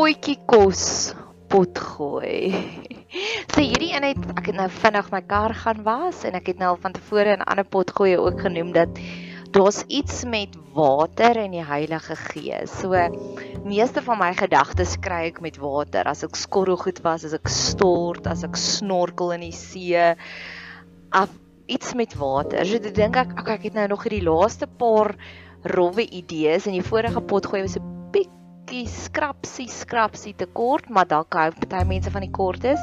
potjie kos potgooi. so hierdie een het ek het nou vinnig my kar gaan was en ek het nou al van tevore 'n ander potgooi ook genoem dat daar's iets met water en die Heilige Gees. So meeste van my gedagtes kry ek met water. As ek skorrelgoed was, as ek stort, as ek snorkel in die see, af iets met water. So ek dink ek ek het nou nog hierdie laaste paar rowwe idees en die vorige potgooi was 'n bietjie skrapsie skrapsie te kort, maar dalk hou party mense van die kortes.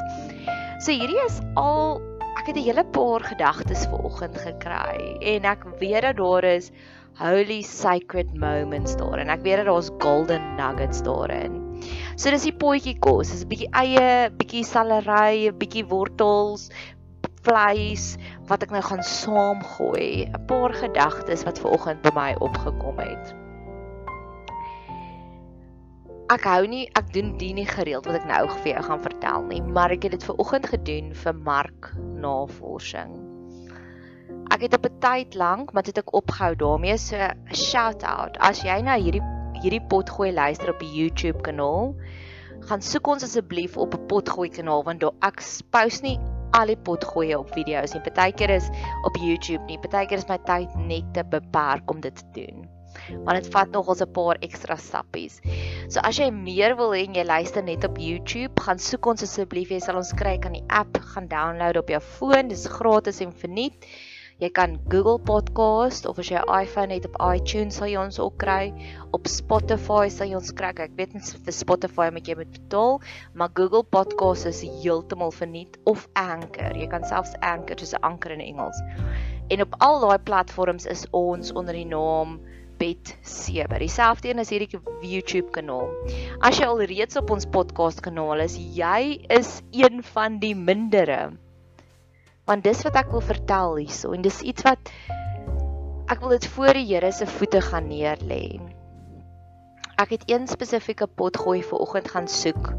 So hierdie is al ek het 'n hele paar gedagtes vanoggend gekry en ek weet dat daar is holy sacred moments daar en ek weet dat daar's golden nuggets daarin. So dis die potjie kos, dis 'n bietjie eie, bietjie salery, 'n bietjie wortels, vleis wat ek nou gaan saamgooi. 'n Paar gedagtes wat vanoggend by my opgekom het ek hou nie ek doen dit nie gereeld wat ek nou vir jou gaan vertel nie, maar ek het dit ver oggend gedoen vir mark navorsing. Ek het op 'n tyd lank, maar dit het ek opgehou daarmee so shout out. As jy nou hierdie hierdie potgooi luister op die YouTube kanaal, gaan soek ons asseblief op 'n potgooi kanaal want ek post nie al die potgoeie op video's nie. Partykeer is op YouTube nie. Partykeer is my tyd net te beperk om dit te doen want dit vat nogals 'n paar ekstra stappies. So as jy meer wil hê en jy luister net op YouTube, gaan soek ons asseblief, jy sal ons kry kan die app gaan download op jou foon, dis gratis en verniet. Jy kan Google Podcast of as jy 'n iPhone het op iTunes sal jy ons ook kry. Op Spotify sal jy ons kry. Ek weet nie vir Spotify moet jy moet betaal, maar Google Podcast is heeltemal verniet of Anchor. Jy kan selfs Anchor, dis 'n anker in Engels. En op al daai platforms is ons onder die naam Bet 7. Dieselfde een is hierdie YouTube kanaal. As jy al reeds op ons podcast kanaal is, jy is een van die mindere. Want dis wat ek wil vertel hierso en dis iets wat ek wil dit voor die Here se voete gaan neerlê. Ek het een spesifieke potgooi vir oggend gaan soek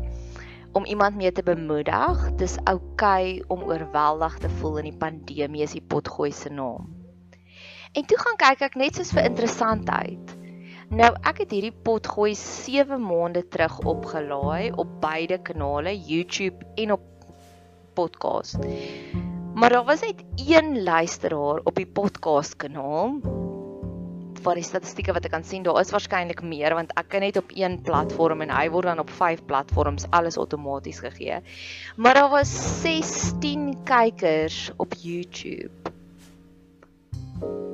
om iemand mee te bemoedig. Dis oukei okay om oorweldig te voel in die pandemie die potgooi se naam. En toe gaan kyk ek net soos vir interessantheid. Nou ek het hierdie pot gooi 7 maande terug opgelaai op beide kanale, YouTube en op podcast. Maar daar was net een luisteraar op die podcast kanaal. Vir die statistieke wat ek kan sien, daar is waarskynlik meer want ek kan net op een platform en hy word dan op 5 platforms alles outomaties gegee. Maar daar was 16 kykers op YouTube.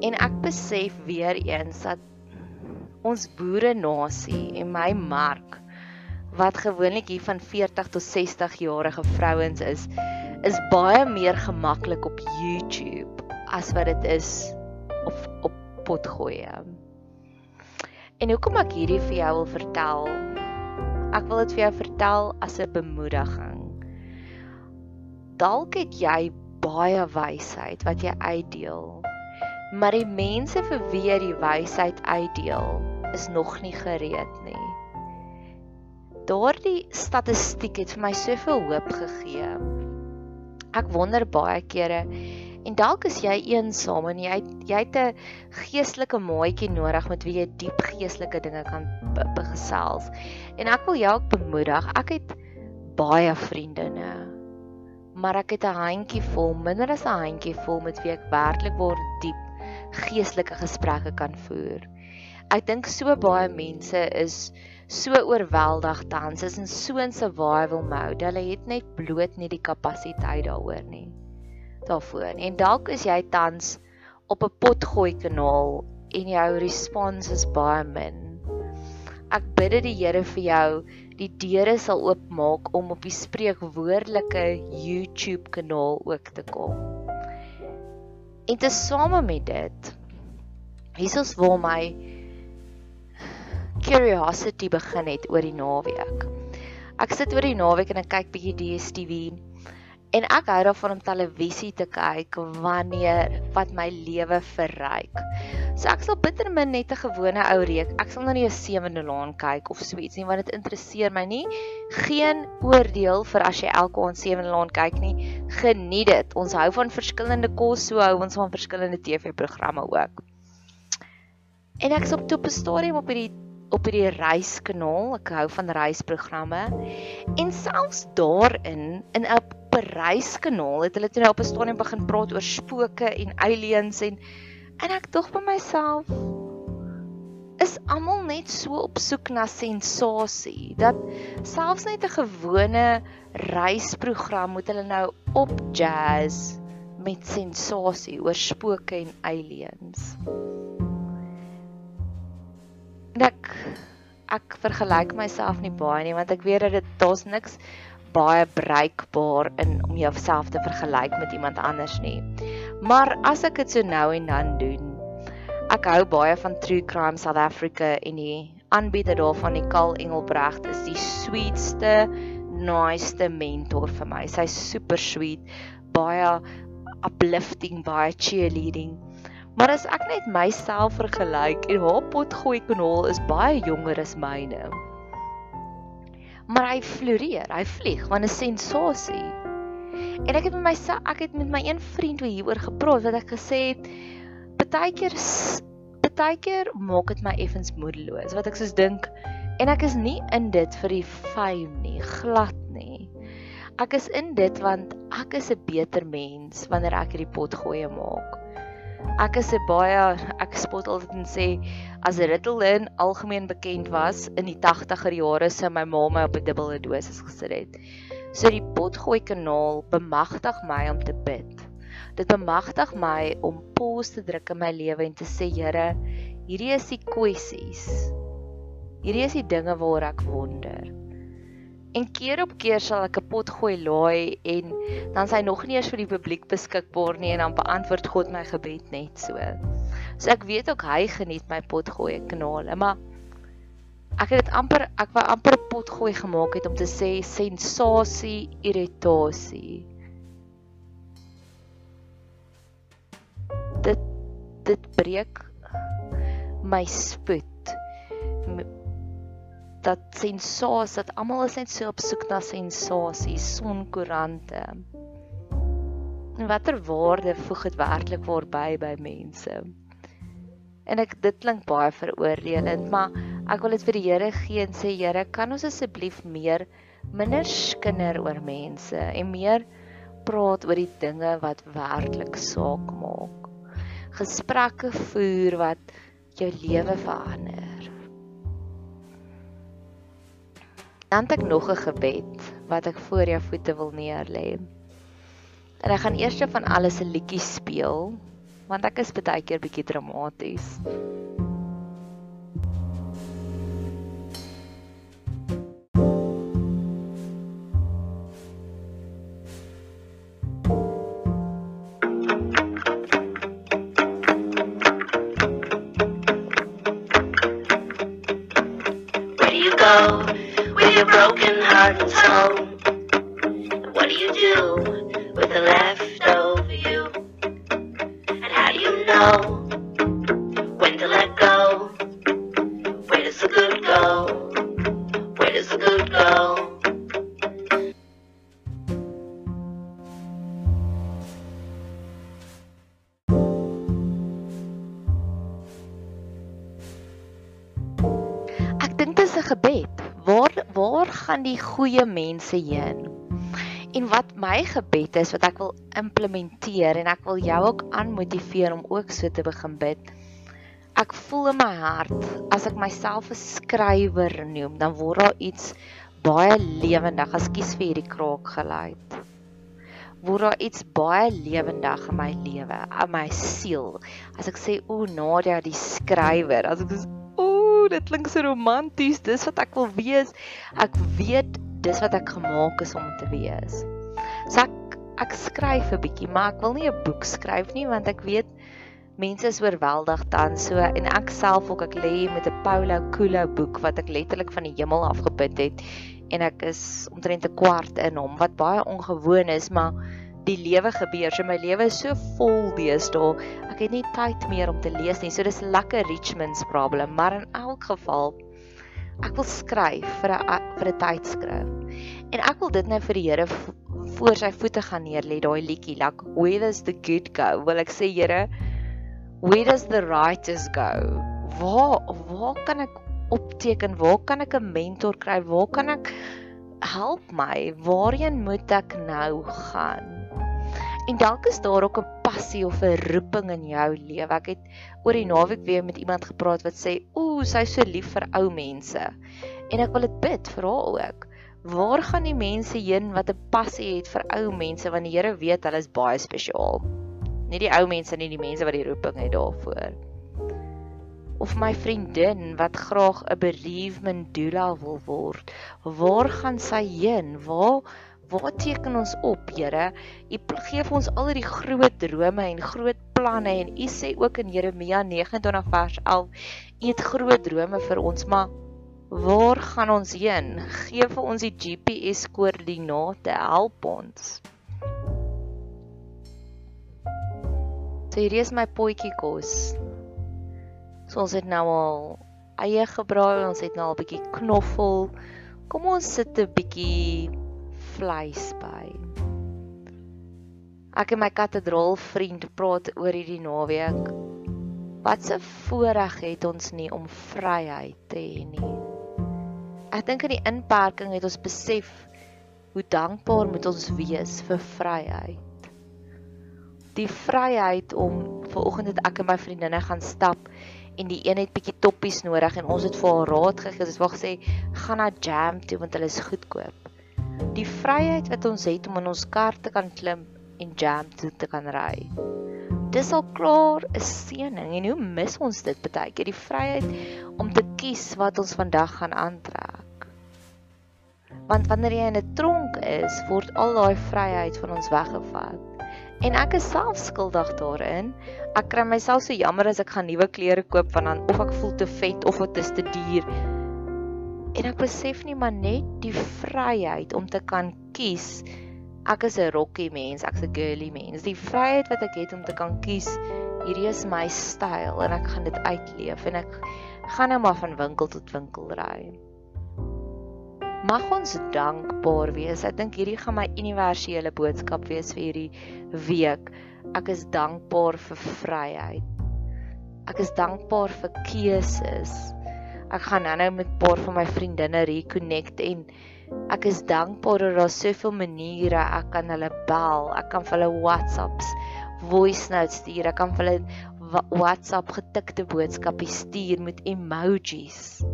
En ek besef weer eens dat ons boere nasie en my mark wat gewoonlik hier van 40 tot 60 jarige vrouens is, is baie meer gemaklik op YouTube as wat dit is op op potgoeie. En hoekom ek hierdie vir jou wil vertel? Ek wil dit vir jou vertel as 'n bemoediging. Dalk het jy baie wysheid wat jy uitdeel maar die mense vir wie jy die wysheid uitdeel is nog nie gereed nie. Daardie statistiek het vir my soveel hoop gegee. Ek wonder baie kere en dalk is jy eensaam en jy jy het 'n geestelike maatjie nodig met wie jy diep geestelike dinge kan begesels. En ek wil jou bemoedig. Ek het baie vriendinne. Maar ek het 'n handjie vol, minder as 'n handjie vol met wie ek werklik word diep geestelike gesprekke kan voer. Ek dink so baie mense is so oorweldig tans, is in so 'n survival mode. Hulle het net bloot nie die kapasiteit daaroor nie. Daarvoor. En dalk is jy tans op 'n potgooi kanaal en jou respons is baie min. Ek bid dit die Here vir jou die deure sal oopmaak om op die spreekwoordelike YouTube kanaal ook te kom. En te same met dit Jesus wil my curiosity begin het oor die naweek. Ek sit oor die naweek en ek kyk bietjie DStv En ek hou daarvan om televisie te kyk wanneer wat my lewe verryk. So ek sal bitter min net 'n gewone ou reek. Ek sal nou nie 'n sewende laan kyk of so iets nie want dit interesseer my nie. Geen oordeel vir as jy elke aand sewende laan kyk nie. Geniet dit. Ons hou van verskillende kos, so hou ons van verskillende TV-programme ook. En ek sop toe op 'n stadium op hierdie op hierdie reiskanaal. Ek hou van reisprogramme. En selfs daarin in 'n reiskanaal het hulle toe nou op 'n stadium begin praat oor spooke en aliens en en ek dog by myself is almal net so op soek na sensasie dat selfs net 'n gewone reisprogram moet hulle nou op jazz met sensasie oor spooke en aliens. Ek ek vergelyk myself nie baie nie want ek weet dat dit daar's niks baie bruikbaar in om jouself te vergelyk met iemand anders nie. Maar as ek dit so nou en dan doen, ek hou baie van True Crime South Africa en die aanbieder daarvan, Nicole Engelbrecht, is die sweetste, naaste mentor vir my. Sy's super sweet, baie uplifting, baie cheerleading. Maar as ek net myself vergelyk en haar potgooi kanaal is baie jonger as myne. Maar hy floreer, hy vlieg, want 'n sensasie. En ek het met myself, ek het met my een vriend oor hieroor gepraat wat ek gesê het partykeer partykeer maak dit my effens moedeloos wat ek soos dink en ek is nie in dit vir die fame nie, glad nie. Ek is in dit want ek is 'n beter mens wanneer ek hierdie potgooi maak. Ek is 'n baie ek spot altyd en sê as Ritalin algemeen bekend was in die 80er jare sou my ma my op 'n dubbele dosis gesit het. So die potgooi kanaal bemagtig my om te bid. Dit bemagtig my om pause te druk in my lewe en te sê Here, hierdie is die kwessies. Hierdie is die dinge waar ek wonder. En keer op keer sal ek 'n pot gooi laai en dan sy nog nie eens vir die publiek beskikbaar nie en dan beantwoord God my gebed net so. So ek weet ook hy geniet my pot gooi kanale, maar ek het dit amper ek wou amper pot gooi gemaak het om te sê sensasie, irritasie. Dit dit breek my spoed dat sensasie dat almal is net so op soek na sensasie, sonkoerante. En watter waarde voeg dit werklik waarby by mense? En ek dit klink baie veroordelend, maar ek wil dit vir die Here gee en sê Here, kan ons asseblief meer minder skinder oor mense en meer praat oor die dinge wat werklik saak maak. Gesprekke voer wat jou lewe verander. Dan het ek nog 'n gebed wat ek voor jou voete wil neerlê. En ek gaan eers van alles 'n liedjie speel want ek is baie keer bietjie dramaties. Goeie mense heen? En wat my gebed is wat ek wil implementeer en ek wil jou ook aanmotiveer om ook so te begin bid. Ek voel in my hart as ek myself 'n skrywer noem, dan word daar iets baie lewendig, ekskuus vir hierdie kraak geluid. Word daar iets baie lewendig in my lewe, in my siel. As ek sê o Nadia die skrywer, as ek dis dit klink so romanties. Dis wat ek wil wees. Ek weet dis wat ek gemaak is om te wees. So ek ek skryf 'n bietjie, maar ek wil nie 'n boek skryf nie want ek weet mense is oorweldig dan so en ek self ook ek lê met 'n Paulo Coelho boek wat ek letterlik van die hemel af geput het en ek is omtrent 'n kwart in hom wat baie ongewoon is, maar die lewe gebeur. So my lewe is so vol deesdae. Ek het nie tyd meer om te lees nie. So dis lekker Richmond's problem, maar in elk geval ek wil skryf vir 'n vir 'n tydskrif. En ek wil dit nou vir die Here voor sy voete gaan neer lê daai liedjie like where does the good go? Wil ek sê Here, where does the righteous go? Waar waar kan ek opteken? Waar kan ek 'n mentor kry? Waar kan ek help my? Waarheen moet ek nou gaan? En dalk is daar ook 'n passie of 'n roeping in jou lewe. Ek het oor die naweek weer met iemand gepraat wat sê, "Ooh, sy's so lief vir ou mense." En ek wil dit bid vir haar ook. Waar gaan die mense heen wat 'n passie het vir ou mense want die Here weet hulle is baie spesiaal. Nie die ou mense nie, die mense wat die roeping het daarvoor of my vriendin wat graag 'n bereavement doula wil word. Waar gaan sy heen? Waar waar teken ons op, Here? U gee vir ons al hierdie groot drome en groot planne en u sê ook in Jeremia 29 vers 11, u het groot drome vir ons, maar waar gaan ons heen? Gee vir ons die GPS koördinate, help ons. So hierdie is my potjie kos. So ons het nou al eie gebraai, ons het nou al 'n bietjie knoffel. Kom ons sit 'n bietjie vleis by. Ek en my katedraal vriend praat oor hierdie naweek. Wat 'n voorreg het ons nie om vryheid te hê nie. Ek dink in die inperking het ons besef hoe dankbaar moet ons wees vir vryheid. Die vryheid om ver oggend het ek en my vriendinne gaan stap en die een het bietjie toppies nodig en ons het vir haar raad gegee. Ons wou gesê gaan na Jam toe want hulle is goedkoop. Die vryheid wat ons het om in ons kar te kan klim en Jam toe te kan ry. Dis al klaar 'n seëning en hoe mis ons dit baie keer die vryheid om te kies wat ons vandag gaan aantrek. Want wanneer jy in 'n tronk is, word al daai vryheid van ons weggevat. En ek is self skuldig daarin. Ek kry myself so jammer as ek gaan nuwe klere koop want dan of ek voel te vet of dit is te duur. En ek besef nie maar net die vryheid om te kan kies. Ek is 'n rokkie mens, ek's 'n girly mens. Die vryheid wat ek het om te kan kies, hierdie is my styl en ek gaan dit uitleef en ek gaan nou maar van winkel tot winkel ry. Mag ons dankbaar wees. Ek dink hierdie gaan my universele boodskap wees vir hierdie week. Ek is dankbaar vir vryheid. Ek is dankbaar vir keuses. Ek gaan nou-nou met 'n paar van my vriendinne reconnect en ek is dankbaar dat daar soveel maniere ek kan hulle bel. Ek kan vir hulle WhatsApps, voice notes stuur. Ek kan vir hulle WhatsApp getikte boodskappe stuur met emojis.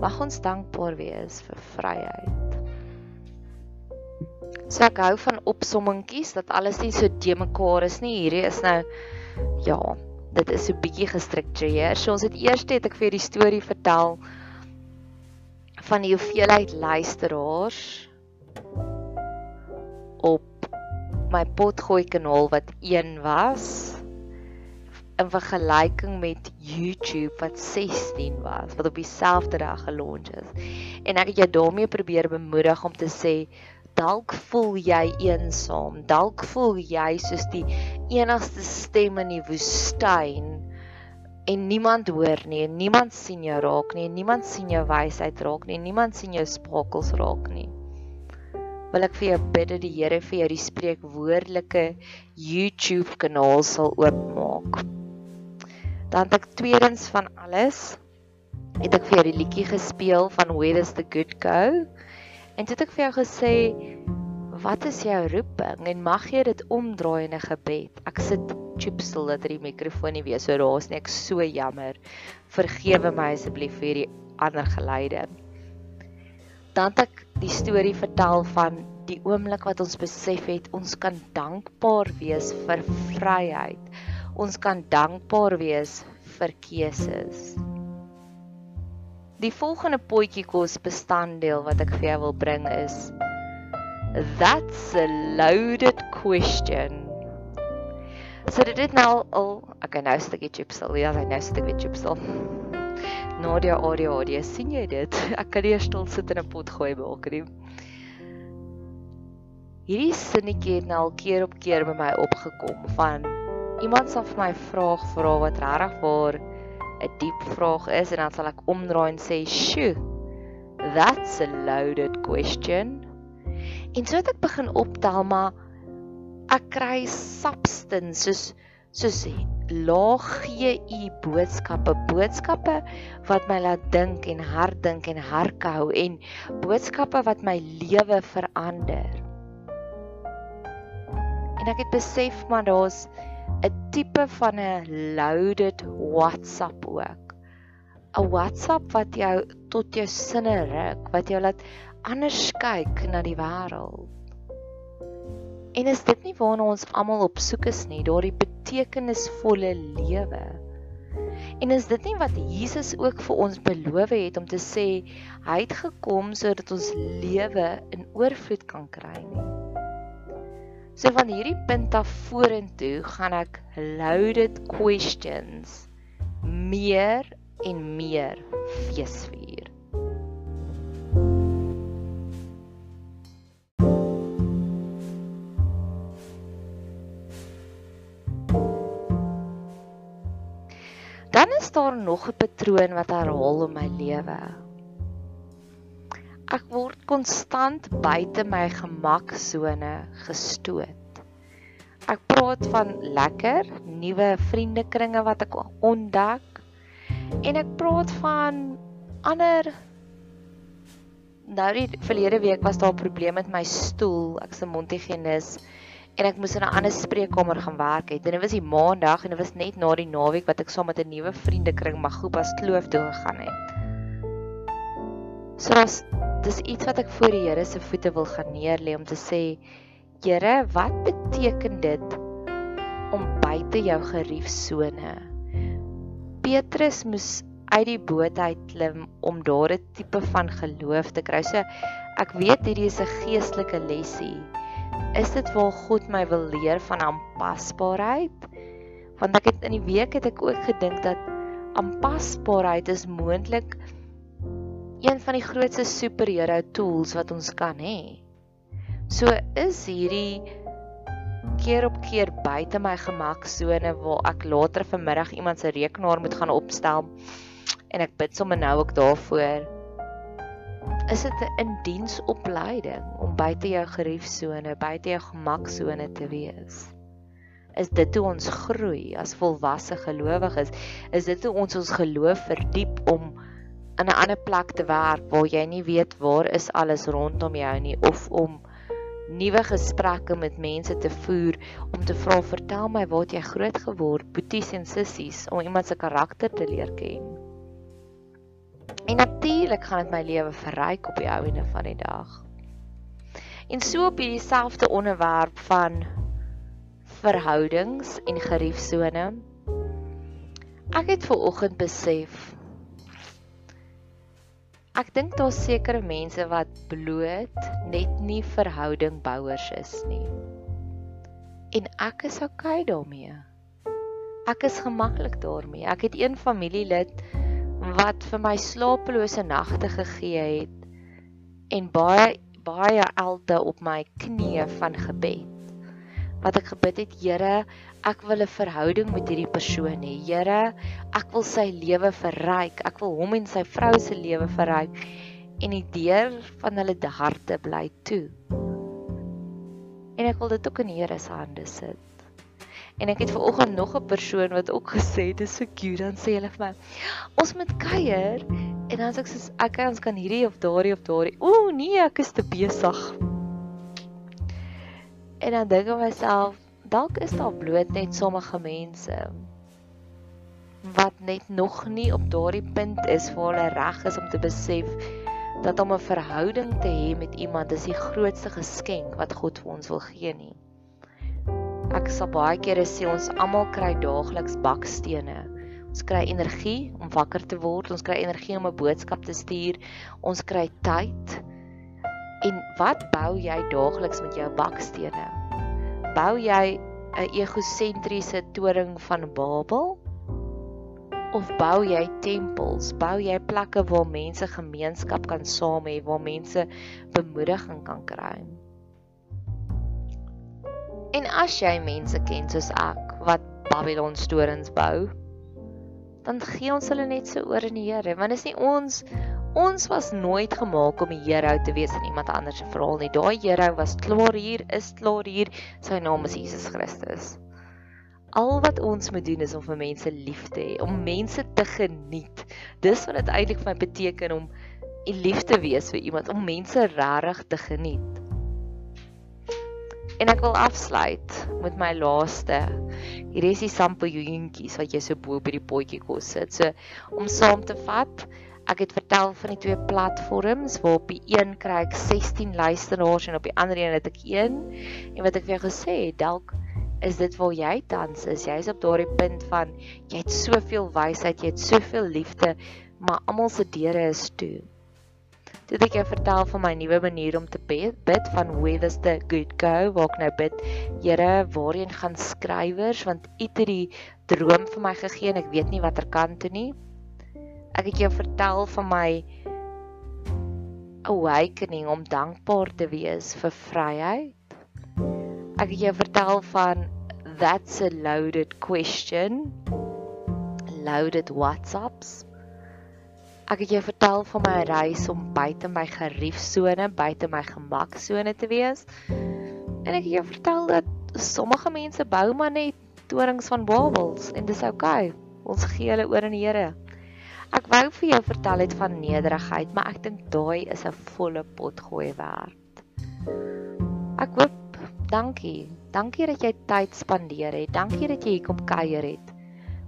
Mag ons dankbaar wees vir vryheid. So ek hou van opsommingkies dat alles nie so te mekaar is nie. Hierdie is nou ja, dit is so bietjie gestruktureer. So ons het eers het ek vir die storie vertel van die hoeveelheid luisteraars op my potgooi kanaal wat 1 was in vergelyking met YouTube wat 16 was wat op dieselfde dag gelons is. En ek het jou daarmee probeer bemoedig om te sê dalk voel jy eensaam, dalk voel jy soos die enigste stem in die woestyn en niemand hoor nie en niemand sien jou raak nie en niemand sien jou wysheid raak nie en niemand sien jou sprakels raak nie. Wil ek vir jou bid dat die Here vir jou die spreekwoordelike YouTube kanaal sal oopmaak. Dan het ek tweedens van alles het ek vir die liedjie gespeel van Where is the good go? En dit het ek vir jou gesê wat is jou roeping en mag jy dit omdraai in 'n gebed? Ek sit chipsel dat die mikrofoon nie weer so raas nie. Ek so jammer. Vergewe my asseblief vir hierdie ander geluide. Dan het ek die storie vertel van die oomblik wat ons besef het ons kan dankbaar wees vir vryheid ons kan dankbaar wees vir keuses. Die volgende potjie kos bestanddeel wat ek vir jou wil bring is That's a loaded question. So dit het nou al okay nou stukkie chips al. Ja, nou stukkie chips al. Nadia audio audio sien jy dit? Ek kan nie stil sit in 'n pot gooi maak nie. Hierdie sinnetjie het nou al keer op keer by my opgekom van iemand sal vir my vraag vra wat regtig waar 'n diep vraag is en dan sal ek omdraai en sê, "Sjoe, that's a loaded question." En so het ek begin optel maar ek kry substance soos soos laag GE boodskappe, boodskappe wat my laat dink en hardink en harkhou en boodskappe wat my lewe verander. En ek het besef maar daar's 'n tipe van 'n loaded WhatsApp ook. 'n WhatsApp wat jou tot jou sinne ruk, wat jou laat anders kyk na die wêreld. En is dit nie waarna ons almal op soek is nie, daardie betekenisvolle lewe? En is dit nie wat Jesus ook vir ons beloof het om te sê hy het gekom sodat ons lewe in oorvloed kan kry nie? So van hierdie punt af vorentoe gaan ek loaded questions meer en meer feesvier. Dan is daar nog 'n patroon wat herhaal in my lewe. Ek word konstant buite my gemaksone gestoot. Ek praat van lekker nuwe vriendekringe wat ek ontdek en ek praat van ander nou die verlede week was daar 'n probleem met my stoel, ek's 'n Montigenis en ek moes in 'n ander spreekkamer gaan werk het. En dit was die maandag en dit was net na die naweek wat ek saam met 'n nuwe vriendekring Magopas Kloof toe gegaan het. So dis iets wat ek voor die Here se voete wil gaan neerlê om te sê Here, wat beteken dit om buite jou geriefsone? Petrus moes uit die boot uit klim om daar 'n tipe van geloof te kry. So ek weet hierdie is 'n geestelike lesie is dit waar God my wil leer van aanpasbaarheid? Want ek het in die week het ek ook gedink dat aanpasbaarheid is moontlik een van die grootste superhero tools wat ons kan hê. So is hierdie keer op keer buite my gemaksone waar ek later vanmiddag iemand se rekenaar moet gaan opstel en ek bid sommer nou ook daarvoor is dit 'n indiensopleiding om buite jou geriefsone, buite jou gemaksone te wees. Is dit hoe ons groei as volwasse gelowiges? Is dit hoe ons ons geloof verdiep om in 'n ander plek te werk waar jy nie weet waar is alles rondom jou nie of om nuwe gesprekke met mense te voer om te vra vertel my waar jy groot geword boeties en sissies om iemand se karakter te leer ken. En natuurlik gaan dit my lewe verryk op die ouene van die dag. En so op hierdie selfde onderwerp van verhoudings en geriefsone. Ek het ver oggend besef Ek dink daar's sekere mense wat bloot net nie verhouding bouers is nie. En ek is okay daarmee. Ek is gemaklik daarmee. Ek het een familielid wat vir my slapelose nagte gegee het en baie baie elde op my knieë van gebed. Wat ek gebid het, Here, ek wil 'n verhouding met hierdie persoon hê. Here, ek wil sy lewe verryk. Ek wil hom en sy vrou se lewe verryk en die deur van hulle harte bly toe. En ek wil dit ook in die Here se hande sit. En ek het ver oggend nog 'n persoon wat ook gesê het dis so cute dan sê hulle vir my ons moet kuier en dan sê ek soos ek ons kan hierdie of daardie of daardie ooh nee ek is te besig. En dan dink ek myself dalk is daar bloot net sommige mense wat net nog nie op daardie punt is waar hulle reg is om te besef dat om 'n verhouding te hê met iemand is die grootste geskenk wat God vir ons wil gee nie. Ek sal baie kere sê ons almal kry daagliks bakstene. Ons kry energie om wakker te word, ons kry energie om 'n boodskap te stuur, ons kry tyd. En wat bou jy daagliks met jou bakstene? Bou jy 'n egosentriese toring van Babel? Of bou jy tempels? Bou jy plekke waar mense gemeenskap kan saam hê, waar mense bemoediging kan kry? En as jy mense ken soos ek wat Babylon storings bou, dan gee ons hulle net so oor in die Here, want is nie ons ons was nooit gemaak om die Here te wees in iemand anders se verhaal nie. Daai Here was klaar hier, is klaar hier. Sy naam is Jesus Christus. Al wat ons moet doen is om vir mense lief te hê, om mense te geniet. Dis wat dit eintlik vir my beteken om lief te wees vir iemand, om mense regtig te geniet. En ek wil afsluit met my laaste. Hier is die sampeljoentjies wat jy so bo by die potjie kos sit. So om saam te vat, ek het vertel van die twee platforms waar op die een kry ek 16 luisteraars en op die ander een het ek 1. En wat ek vir jou gesê het, dalk is dit waar jy tans is. Jy's op daardie punt van jy het soveel wysheid, jy het soveel liefde, maar almal se deure is toe. Toe ek jou vertel van my nuwe manier om te bid van where does the good go? Waar ek nou bid, Here, waarheen gaan skrywers want U het die droom vir my gegee en ek weet nie watter kant toe nie. Ek het jou vertel van my awakening om dankbaar te wees vir vryheid. Ek het jou vertel van that's a loaded question. Loaded WhatsApps. Ek het jou vertel van my reis om buite my geriefsone, buite my gemaksone te wees. En ek het jou vertel dat sommige mense bou maar net torings van Babels en dis oukei. Okay. Ons gee hulle oor aan die Here. Ek wou vir jou vertel het van nederigheid, maar ek dink daai is 'n volle pot gooi werd. Ek hoop dankie. Dankie dat jy tyd spandeer het. Dankie dat jy hier kom kuier het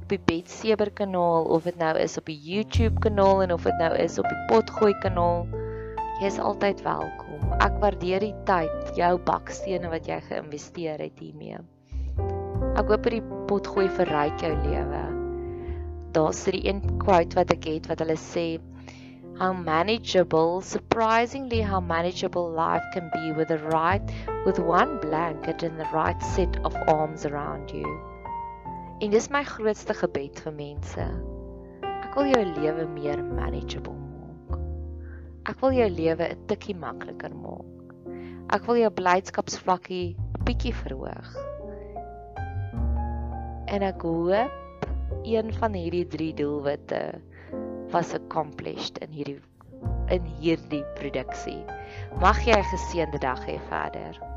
op die Betseber kanaal of dit nou is op die YouTube kanaal en of dit nou is op die Potgooi kanaal. Jy is altyd welkom. Ek waardeer die tyd, jou bakstene wat jy geïnvesteer het hiermee. Ek hoop die Potgooi verryk jou lewe. Daar's hierdie een quote wat ek het wat hulle sê how manageable surprisingly how manageable life can be with the right with one blanket and the right set of arms around you En dis my grootste gebed vir mense. Ek wil jou lewe meer manageable maak. Ek wil jou lewe 'n tikkie makliker maak. Ek wil jou blydskapsvlakkie bietjie verhoog. En ek hoop een van hierdie drie doelwitte was accomplished in hierdie in hierdie produksie. Mag jy 'n geseënde dag hê verder.